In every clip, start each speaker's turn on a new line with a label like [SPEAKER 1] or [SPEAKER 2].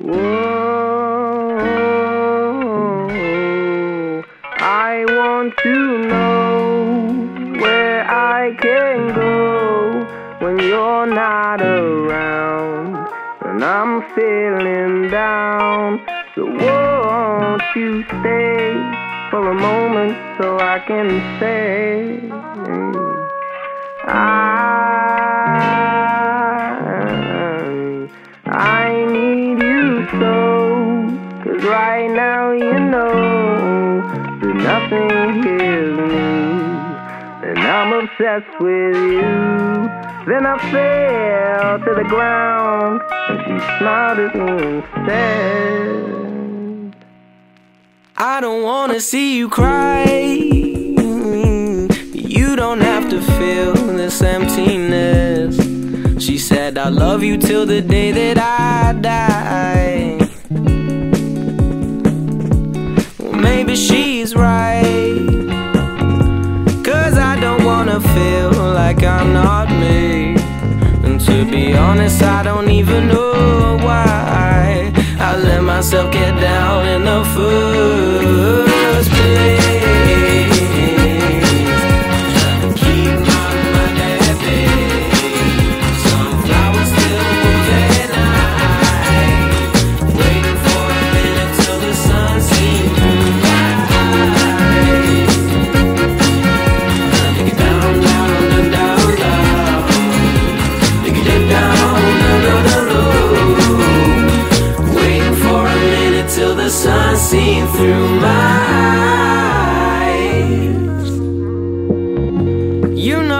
[SPEAKER 1] Whoa, I want to know where I can go when you're not around and I'm feeling down. So won't you stay for a moment so I can say right now you know that nothing heals me And I'm obsessed with you Then I fell to the ground And she smiled at me instead
[SPEAKER 2] I don't wanna see you cry. You don't have to feel this emptiness. She said, I love you till the day that I die. Maybe she's right. Cause I don't wanna feel like I'm not me. And to be honest, I don't even know why I let myself get down in the first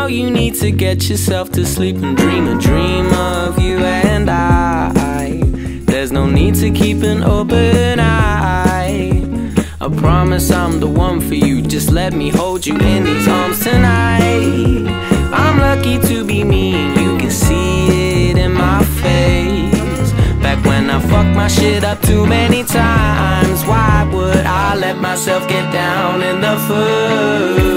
[SPEAKER 2] you need to get yourself to sleep and dream a dream of you and I. There's no need to keep an open eye. I promise I'm the one for you. Just let me hold you in these arms tonight. I'm lucky to be me, and you can see it in my face. Back when I fucked my shit up too many times, why would I let myself get down in the first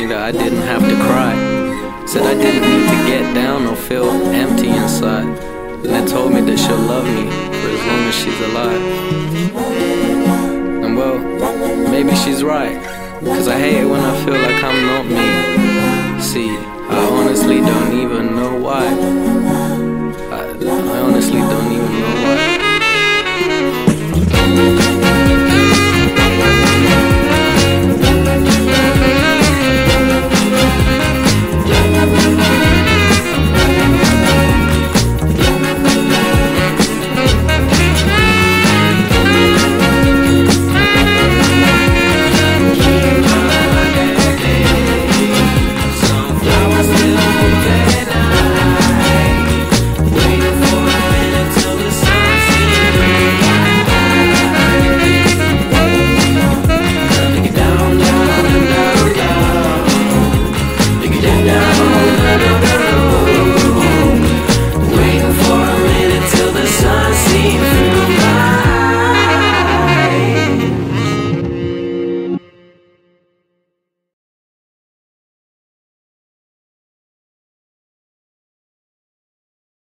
[SPEAKER 2] me that I didn't have to cry. Said I didn't need to get down or feel empty inside. And then told me that she'll love me for as long as she's alive. And well, maybe she's right. Cause I hate it when I feel like I'm not me.